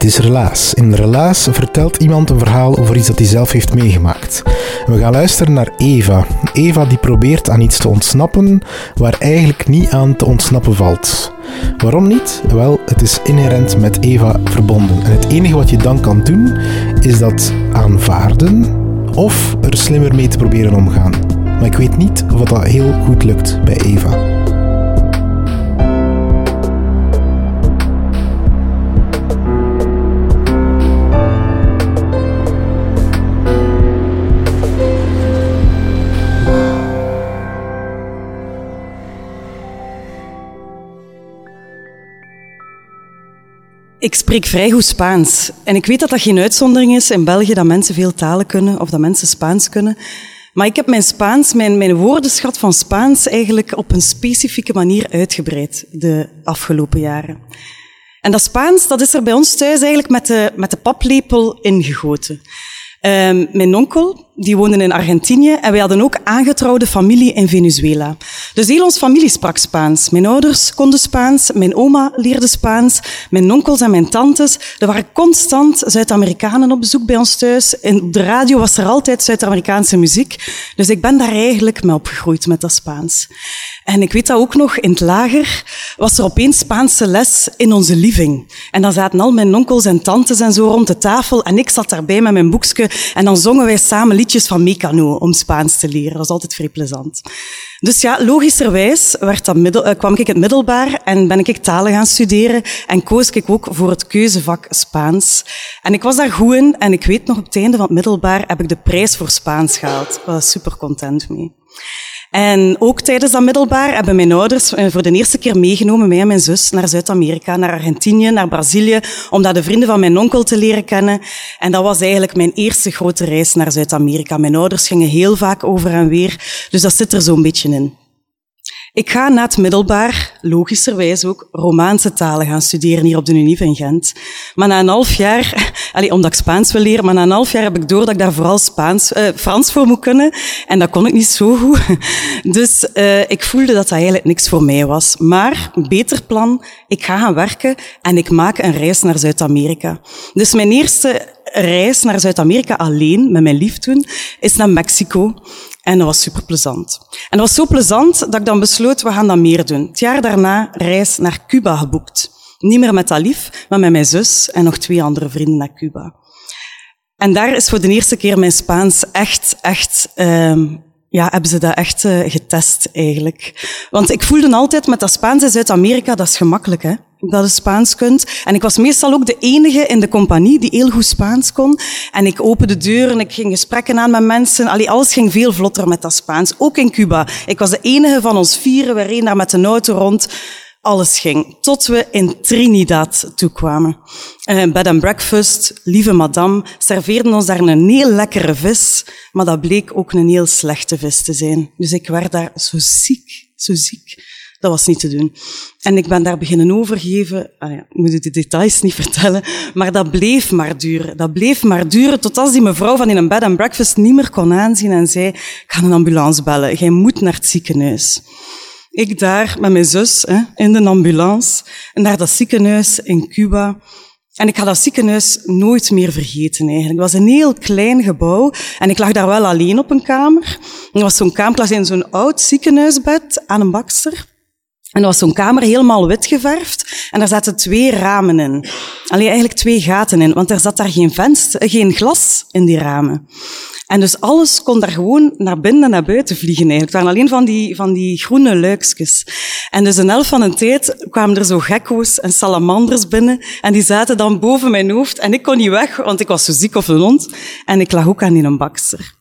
Dit is Relaas. In Relaas vertelt iemand een verhaal over iets dat hij zelf heeft meegemaakt. We gaan luisteren naar Eva. Eva die probeert aan iets te ontsnappen waar eigenlijk niet aan te ontsnappen valt. Waarom niet? Wel, het is inherent met Eva verbonden. En het enige wat je dan kan doen, is dat aanvaarden of er slimmer mee te proberen omgaan. Maar ik weet niet of dat heel goed lukt bij Eva. Ik spreek vrij goed Spaans. En ik weet dat dat geen uitzondering is in België, dat mensen veel talen kunnen of dat mensen Spaans kunnen. Maar ik heb mijn Spaans, mijn, mijn woordenschat van Spaans eigenlijk op een specifieke manier uitgebreid de afgelopen jaren. En dat Spaans, dat is er bij ons thuis eigenlijk met de, met de paplepel ingegoten. Um, mijn onkel, die woonde in Argentinië en wij hadden ook aangetrouwde familie in Venezuela. Dus heel onze familie sprak Spaans. Mijn ouders konden Spaans, mijn oma leerde Spaans, mijn onkels en mijn tantes. Er waren constant Zuid-Amerikanen op bezoek bij ons thuis. In de radio was er altijd Zuid-Amerikaanse muziek. Dus ik ben daar eigenlijk mee opgegroeid met dat Spaans. En ik weet dat ook nog, in het lager was er opeens Spaanse les in onze living. En dan zaten al mijn onkels en tantes en zo rond de tafel en ik zat daarbij met mijn boekje en dan zongen wij samen liedjes van Mecano om Spaans te leren. Dat was altijd vrij plezant. Dus ja, logischerwijs werd dat middel, uh, kwam ik in het middelbaar en ben ik talen gaan studeren en koos ik ook voor het keuzevak Spaans. En ik was daar goed in en ik weet nog op het einde van het middelbaar heb ik de prijs voor Spaans gehaald. Ik was super content mee. En ook tijdens dat middelbaar hebben mijn ouders eh, voor de eerste keer meegenomen, mij en mijn zus, naar Zuid-Amerika, naar Argentinië, naar Brazilië, om daar de vrienden van mijn onkel te leren kennen. En dat was eigenlijk mijn eerste grote reis naar Zuid-Amerika. Mijn ouders gingen heel vaak over en weer, dus dat zit er zo'n beetje in. Ik ga na het middelbaar, logischerwijs ook, Romaanse talen gaan studeren hier op de Unie in Gent. Maar na een half jaar, allee, omdat ik Spaans wil leren, maar na een half jaar heb ik door dat ik daar vooral Spaans, uh, Frans voor moet kunnen. En dat kon ik niet zo goed. Dus uh, ik voelde dat dat eigenlijk niks voor mij was. Maar, beter plan, ik ga gaan werken en ik maak een reis naar Zuid-Amerika. Dus mijn eerste reis naar Zuid-Amerika alleen, met mijn lief toen, is naar Mexico. En dat was super plezant. En dat was zo plezant dat ik dan besloot, we gaan dat meer doen. Het jaar daarna reis naar Cuba geboekt. Niet meer met Alif, maar met mijn zus en nog twee andere vrienden naar Cuba. En daar is voor de eerste keer mijn Spaans echt, echt, um, ja, hebben ze dat echt uh, getest eigenlijk. Want ik voelde altijd met dat Spaans in Zuid-Amerika, dat is gemakkelijk, hè dat je Spaans kunt. En ik was meestal ook de enige in de compagnie die heel goed Spaans kon. En ik opende de deur en ik ging gesprekken aan met mensen. Allee, alles ging veel vlotter met dat Spaans. Ook in Cuba. Ik was de enige van ons vieren. We reden daar met een auto rond. Alles ging. Tot we in Trinidad toekwamen. Uh, bed and breakfast, lieve madame, serveerden ons daar een heel lekkere vis. Maar dat bleek ook een heel slechte vis te zijn. Dus ik werd daar zo ziek, zo ziek. Dat was niet te doen. En ik ben daar beginnen overgeven. Ah ja, ik moet de details niet vertellen. Maar dat bleef maar duren. Dat bleef maar duren tot als die mevrouw van in een bed and breakfast niet meer kon aanzien en zei, ik ga een ambulance bellen. Jij moet naar het ziekenhuis. Ik daar met mijn zus hè, in de ambulance naar dat ziekenhuis in Cuba. En ik ga dat ziekenhuis nooit meer vergeten eigenlijk. Het was een heel klein gebouw en ik lag daar wel alleen op een kamer. Er was zo'n kamer, in zo'n oud ziekenhuisbed aan een bakster. En dat was zo'n kamer helemaal wit geverfd. En daar zaten twee ramen in. Alleen eigenlijk twee gaten in, want er zat daar geen, venster, geen glas in die ramen. En dus alles kon daar gewoon naar binnen en naar buiten vliegen eigenlijk. Het waren alleen van die, van die groene luikjes. En dus een helft van de tijd kwamen er zo gekko's en salamanders binnen. En die zaten dan boven mijn hoofd. En ik kon niet weg, want ik was zo ziek of een hond. En ik lag ook aan die een bakster.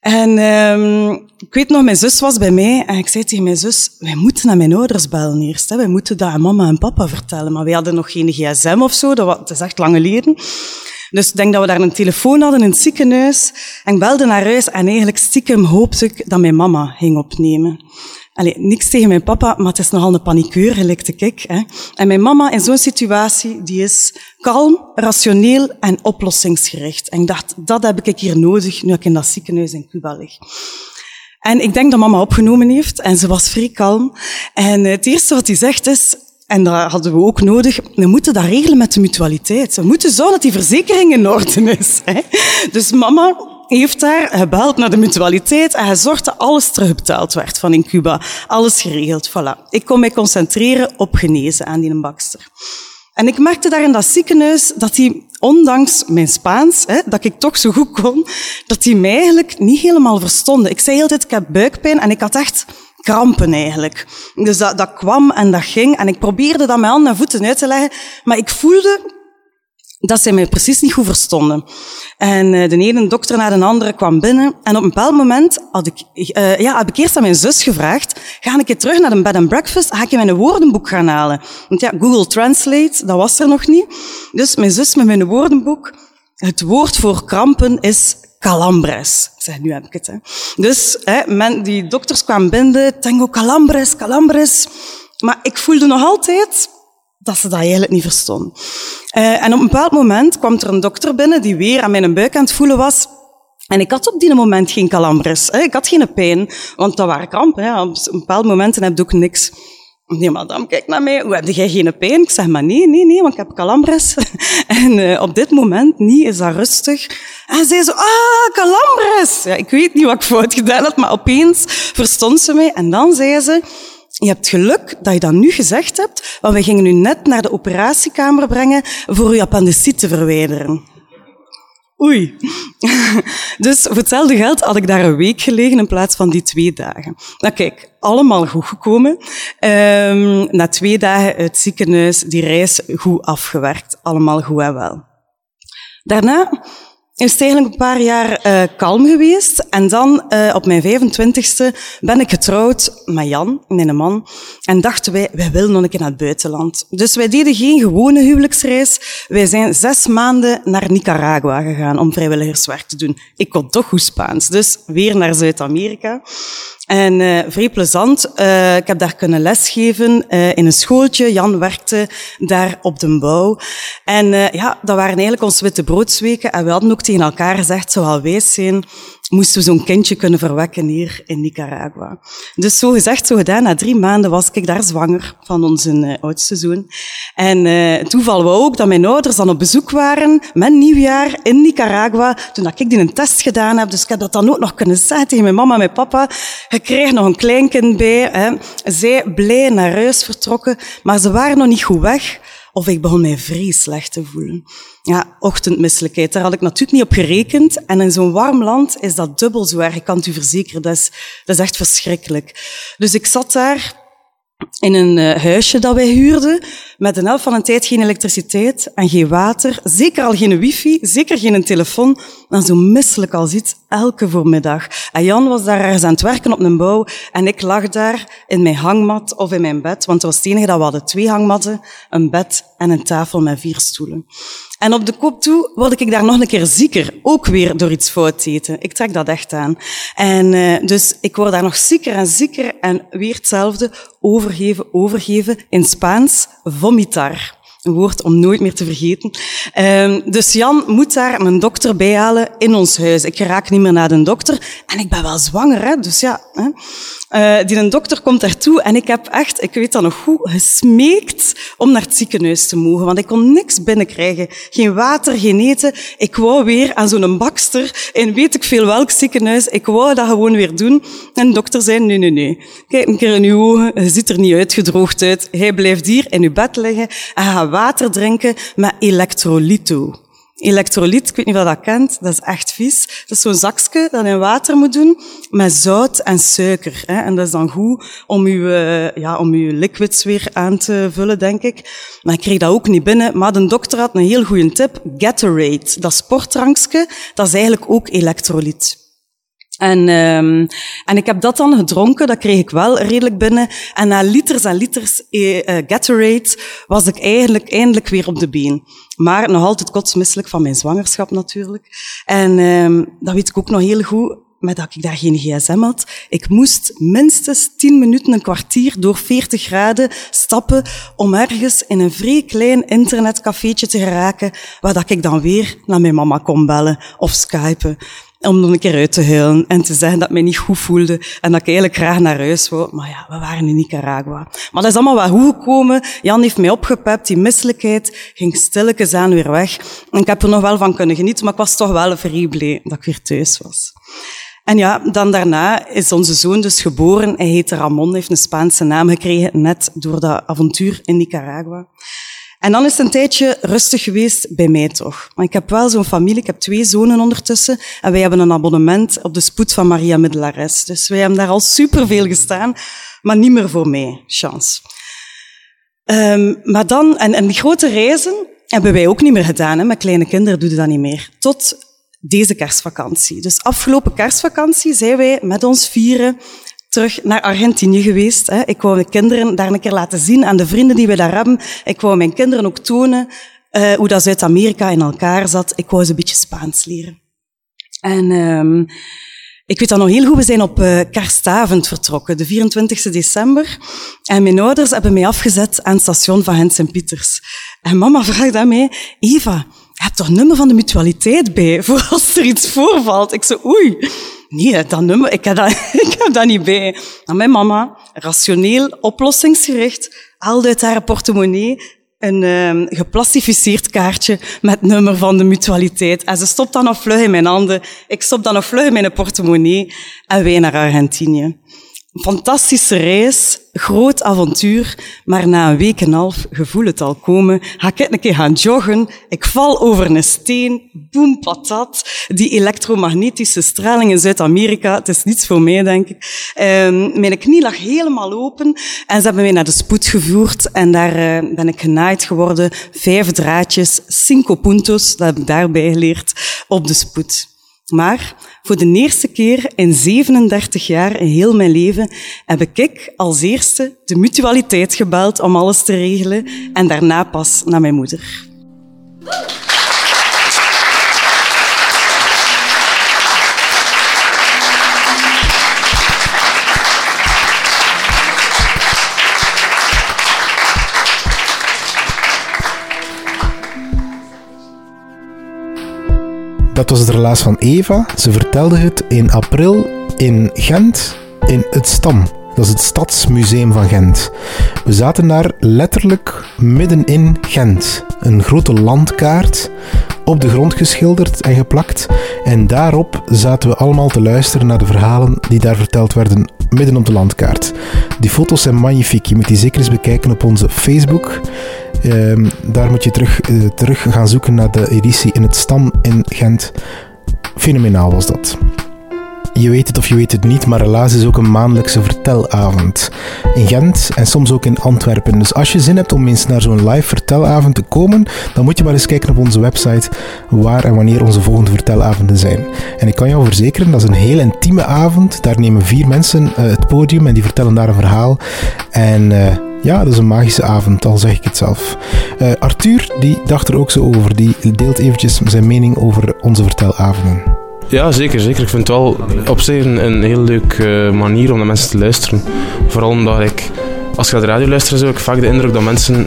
En um, ik weet nog, mijn zus was bij mij en ik zei tegen mijn zus, wij moeten naar mijn ouders bellen eerst. Hè. Wij moeten dat aan mama en papa vertellen. Maar wij hadden nog geen gsm of zo, dat, is echt lang geleden. Dus ik denk dat we daar een telefoon hadden in het ziekenhuis. En ik belde naar huis en eigenlijk stiekem hoopte ik dat mijn mama ging opnemen. Allee, niks tegen mijn papa, maar het is nogal een paniekeur, gelijk ik. Hè. En mijn mama in zo'n situatie, die is kalm, rationeel en oplossingsgericht. En ik dacht, dat heb ik hier nodig, nu ik in dat ziekenhuis in Cuba lig. En ik denk dat mama opgenomen heeft, en ze was vrij kalm. En het eerste wat hij zegt is, en dat hadden we ook nodig. We moeten dat regelen met de mutualiteit. We moeten zorgen dat die verzekering in orde is. Hè. Dus mama heeft daar gebeld naar de mutualiteit en hij zorgde dat alles terugbetaald werd van in Cuba. Alles geregeld, voilà. Ik kon mij concentreren op genezen aan die bakster. En ik merkte daar in dat ziekenhuis dat hij, ondanks mijn Spaans, hè, dat ik toch zo goed kon, dat hij mij eigenlijk niet helemaal verstonden. Ik zei altijd, ik heb buikpijn en ik had echt krampen eigenlijk. Dus dat, dat kwam en dat ging. En ik probeerde dat met handen en voeten uit te leggen. Maar ik voelde dat zij mij precies niet goed verstonden. En uh, de ene dokter na de andere kwam binnen. En op een bepaald moment had ik, uh, ja, heb ik eerst aan mijn zus gevraagd, ga ik trug naar een bed and breakfast, ga ik mijn woordenboek gaan halen. Want ja, Google Translate, dat was er nog niet. Dus mijn zus met mijn woordenboek, het woord voor krampen is calambres. Zeg, nu heb ik het. Hè. Dus hè, men, die dokters kwamen binnen, tango calambres, calambres. Maar ik voelde nog altijd dat ze dat eigenlijk niet verstonden. Uh, en op een bepaald moment kwam er een dokter binnen die weer aan mijn buik aan het voelen was. En ik had op die moment geen calambres. Hè. Ik had geen pijn, want dat waren krampen. Hè. Op een bepaald moment heb ik ook niks. Nee, madame, kijk naar mij. Hoe heb jij geen pijn? Ik zeg, maar nee, nee, nee, want ik heb calambres. en uh, op dit moment niet, is dat rustig. En zei zo, ah, calambres. Ja, ik weet niet wat ik fout gedaan had, maar opeens verstond ze mij. En dan zei ze, je hebt geluk dat je dat nu gezegd hebt, want we gingen u net naar de operatiekamer brengen voor uw appendiciet te verwijderen. Oei. Dus voor hetzelfde geld had ik daar een week gelegen in plaats van die twee dagen. Nou kijk, allemaal goed gekomen. Um, na twee dagen het ziekenhuis, die reis goed afgewerkt. Allemaal goed en wel. Daarna is eigenlijk een paar jaar uh, kalm geweest. En dan, uh, op mijn 25ste, ben ik getrouwd met Jan, mijn man. En dachten wij, wij willen nog een keer naar het buitenland. Dus wij deden geen gewone huwelijksreis. Wij zijn zes maanden naar Nicaragua gegaan om vrijwilligerswerk te doen. Ik kon toch goed Spaans, dus weer naar Zuid-Amerika. En uh, vrij plezant. Uh, ik heb daar kunnen lesgeven uh, in een schooltje. Jan werkte daar op de bouw. En ja, dat waren eigenlijk onze witte broodsweken. En we hadden ook tegen elkaar gezegd, zou wel wijs zijn moesten we zo'n kindje kunnen verwekken hier in Nicaragua. Dus zo gezegd, zo gedaan. Na drie maanden was ik daar zwanger van onze uh, oudste zoon. En uh, toeval ook dat mijn ouders dan op bezoek waren met nieuwjaar in Nicaragua, toen dat ik die een test gedaan heb. Dus ik heb dat dan ook nog kunnen zeggen tegen mijn mama en mijn papa. Je kreeg nog een kleinkind bij. Hè. Zij blij naar huis vertrokken, maar ze waren nog niet goed weg of ik begon mij vrij slecht te voelen. Ja, ochtendmisselijkheid, daar had ik natuurlijk niet op gerekend. En in zo'n warm land is dat dubbel zo erg, ik kan het u verzekeren. Dat is, dat is echt verschrikkelijk. Dus ik zat daar in een uh, huisje dat wij huurden, met een helft van de tijd geen elektriciteit en geen water, zeker al geen wifi, zeker geen telefoon, en zo misselijk als iets, elke voormiddag. En Jan was daar ergens aan het werken op een bouw, en ik lag daar in mijn hangmat of in mijn bed, want het was het enige dat we hadden, twee hangmatten, een bed en een tafel met vier stoelen. En op de kop toe word ik daar nog een keer zieker. Ook weer door iets fout te eten. Ik trek dat echt aan. En uh, dus ik word daar nog zieker en zieker. En weer hetzelfde. Overgeven, overgeven. In Spaans, vomitar. Een woord om nooit meer te vergeten. Um, dus Jan moet daar een dokter bij halen in ons huis. Ik raak niet meer naar de dokter. En ik ben wel zwanger, hè? dus ja. Hè? Uh, die een dokter komt daartoe en ik heb echt, ik weet dat nog goed, gesmeekt om naar het ziekenhuis te mogen. Want ik kon niks binnenkrijgen. Geen water, geen eten. Ik wou weer aan zo'n bakster in weet ik veel welk ziekenhuis. Ik wou dat gewoon weer doen. En de dokter zei, nee, nee, nee. Kijk een keer in uw ogen. Je ziet er niet uitgedroogd uit. Hij blijft hier in uw bed liggen en water drinken met elektrolyto. Elektrolyt, ik weet niet of je dat kent, dat is echt vies. Dat is zo'n zakje dat in water moet doen met zout en suiker. Hè. En dat is dan goed om uw, uh, ja, om uw liquids weer aan te vullen, denk ik. Maar ik kreeg dat ook niet binnen. Maar de dokter had een heel goede tip. Gatorade, dat sportdrankje, dat is eigenlijk ook elektrolyt. En, um, en ik heb dat dan gedronken, dat kreeg ik wel redelijk binnen. En na liters en liters uh, Gatorade was ik eigenlijk eindelijk weer op de been. Maar nog altijd kotsmisselijk van mijn zwangerschap natuurlijk. En um, dat weet ik ook nog heel goed, met dat ik daar geen gsm had. Ik moest minstens tien minuten, een kwartier door 40 graden stappen om ergens in een vrij klein internetcafeetje te geraken, waar dat ik dan weer naar mijn mama kon bellen of skypen om nog een keer uit te huilen en te zeggen dat ik mij niet goed voelde en dat ik eigenlijk graag naar huis wou. Maar ja, we waren in Nicaragua. Maar dat is allemaal wel goed gekomen. Jan heeft mij opgepept. Die misselijkheid ging stilletjes aan weer weg. En ik heb er nog wel van kunnen genieten, maar ik was toch wel vrij blij dat ik weer thuis was. En ja, dan daarna is onze zoon dus geboren. Hij heet Ramon, heeft een Spaanse naam gekregen, net door dat avontuur in Nicaragua. En dan is het een tijdje rustig geweest bij mij toch. Maar ik heb wel zo'n familie, ik heb twee zonen ondertussen. En wij hebben een abonnement op de spoed van Maria Middelares. Dus wij hebben daar al superveel gestaan, maar niet meer voor mij. Chance. Um, maar dan, en, en die grote reizen hebben wij ook niet meer gedaan. Hè. Met kleine kinderen doen we dat niet meer. Tot deze kerstvakantie. Dus afgelopen kerstvakantie zijn wij met ons vieren terug naar Argentinië geweest. Hè. Ik wou mijn kinderen daar een keer laten zien aan de vrienden die we daar hebben. Ik wou mijn kinderen ook tonen uh, hoe dat Zuid-Amerika in elkaar zat. Ik wou ze een beetje Spaans leren. En um, ik weet dat nog heel goed. We zijn op uh, kerstavond vertrokken, de 24 december. En mijn ouders hebben mij afgezet aan het station van Hens en Pieters. En mama vraagt aan mij, Eva, je hebt toch nummer van de mutualiteit bij, voor als er iets voorvalt? Ik zo, oei. Nee, dat nummer, ik heb dat, ik heb dat niet bij. En mijn mama, rationeel, oplossingsgericht, haalde uit haar portemonnee een um, geplastificeerd kaartje met nummer van de mutualiteit. En ze stopt dan nog vlug in mijn handen. Ik stop dan nog vlug in mijn portemonnee. En wij naar Argentinië fantastische reis, groot avontuur, maar na een week en een half gevoel het al komen. Ga ik een keer gaan joggen, ik val over een steen, boem patat. Die elektromagnetische straling in Zuid-Amerika, het is niets voor mij, denk ik. Um, mijn knie lag helemaal open en ze hebben mij naar de spoed gevoerd en daar uh, ben ik genaaid geworden. Vijf draadjes, cinco puntos, dat heb ik daarbij geleerd, op de spoed. Maar voor de eerste keer in 37 jaar in heel mijn leven heb ik als eerste de mutualiteit gebeld om alles te regelen en daarna pas naar mijn moeder. Dat was het relaas van Eva. Ze vertelde het in april in Gent, in het Stam. Dat is het Stadsmuseum van Gent. We zaten daar letterlijk midden in Gent. Een grote landkaart op de grond geschilderd en geplakt. En daarop zaten we allemaal te luisteren naar de verhalen die daar verteld werden midden op de landkaart. Die foto's zijn magnifiek. Je moet die zeker eens bekijken op onze Facebook. Ehm, daar moet je terug, uh, terug gaan zoeken naar de editie in het Stam in Gent. Fenomenaal was dat. Je weet het of je weet het niet, maar helaas is ook een maandelijkse vertelavond in Gent en soms ook in Antwerpen. Dus als je zin hebt om eens naar zo'n live vertelavond te komen, dan moet je maar eens kijken op onze website waar en wanneer onze volgende vertelavonden zijn. En ik kan jou verzekeren, dat is een heel intieme avond. Daar nemen vier mensen uh, het podium en die vertellen daar een verhaal. En... Uh, ja, dat is een magische avond, al zeg ik het zelf. Uh, Arthur, die dacht er ook zo over. Die deelt eventjes zijn mening over onze vertelavonden. Ja, zeker, zeker. Ik vind het wel op zich een, heel leuke manier om naar mensen te luisteren. Vooral omdat ik als je naar de radio luistert, heb ik vaak de indruk dat mensen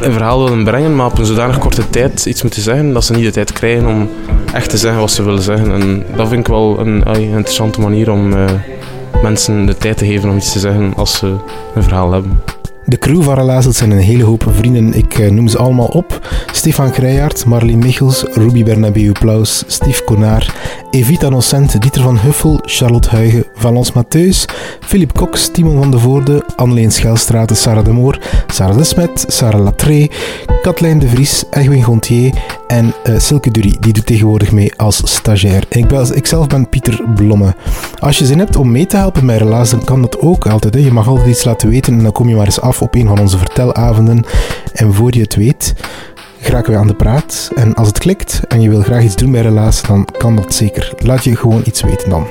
een verhaal willen brengen, maar op een zodanig korte tijd iets moeten zeggen dat ze niet de tijd krijgen om echt te zeggen wat ze willen zeggen. En dat vind ik wel een, een interessante manier om uh, mensen de tijd te geven om iets te zeggen als ze een verhaal hebben. De crew van Relazelt zijn een hele hoop vrienden. Ik eh, noem ze allemaal op. Stefan Kreijaert, Marleen Michels, Ruby Bernabeu Plaus, Steve Konaar, Evita Nocent, Dieter van Huffel, Charlotte Huigen, Valence Mattheus, Philip Cox, Timon van de Voorde, Anneleen Schelstraat, Sarah de Moor, Sarah de Smet, Sarah Latré, Katlijn de Vries, Edwin Gontier en uh, Silke Dury. Die doet tegenwoordig mee als stagiair. En ik, ben, ik zelf ben Pieter Blomme. Als je zin hebt om mee te helpen met Relaas, dan kan dat ook altijd. Je mag altijd iets laten weten en dan kom je maar eens af op een van onze vertelavonden. En voor je het weet, geraken we aan de praat. En als het klikt en je wil graag iets doen bij Relaas, dan kan dat zeker. Laat je gewoon iets weten dan.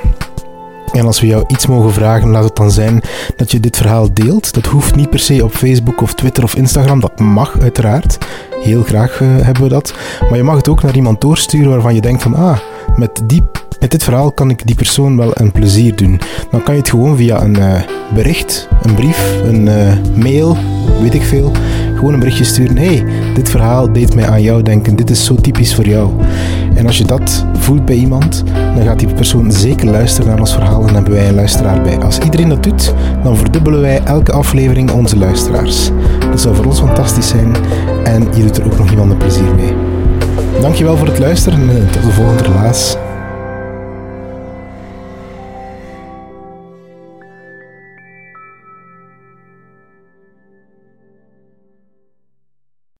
En als we jou iets mogen vragen, laat het dan zijn dat je dit verhaal deelt. Dat hoeft niet per se op Facebook of Twitter of Instagram. Dat mag uiteraard. Heel graag uh, hebben we dat. Maar je mag het ook naar iemand doorsturen waarvan je denkt van ah, met, die, met dit verhaal kan ik die persoon wel een plezier doen. Dan kan je het gewoon via een uh, bericht, een brief, een uh, mail, weet ik veel gewoon een berichtje sturen. hey, dit verhaal deed mij aan jou denken. Dit is zo typisch voor jou. En als je dat voelt bij iemand, dan gaat die persoon zeker luisteren naar ons verhaal en dan hebben wij een luisteraar bij. Als iedereen dat doet, dan verdubbelen wij elke aflevering onze luisteraars. Dat zou voor ons fantastisch zijn en je doet er ook nog iemand een plezier mee. Dankjewel voor het luisteren en tot de volgende relaas.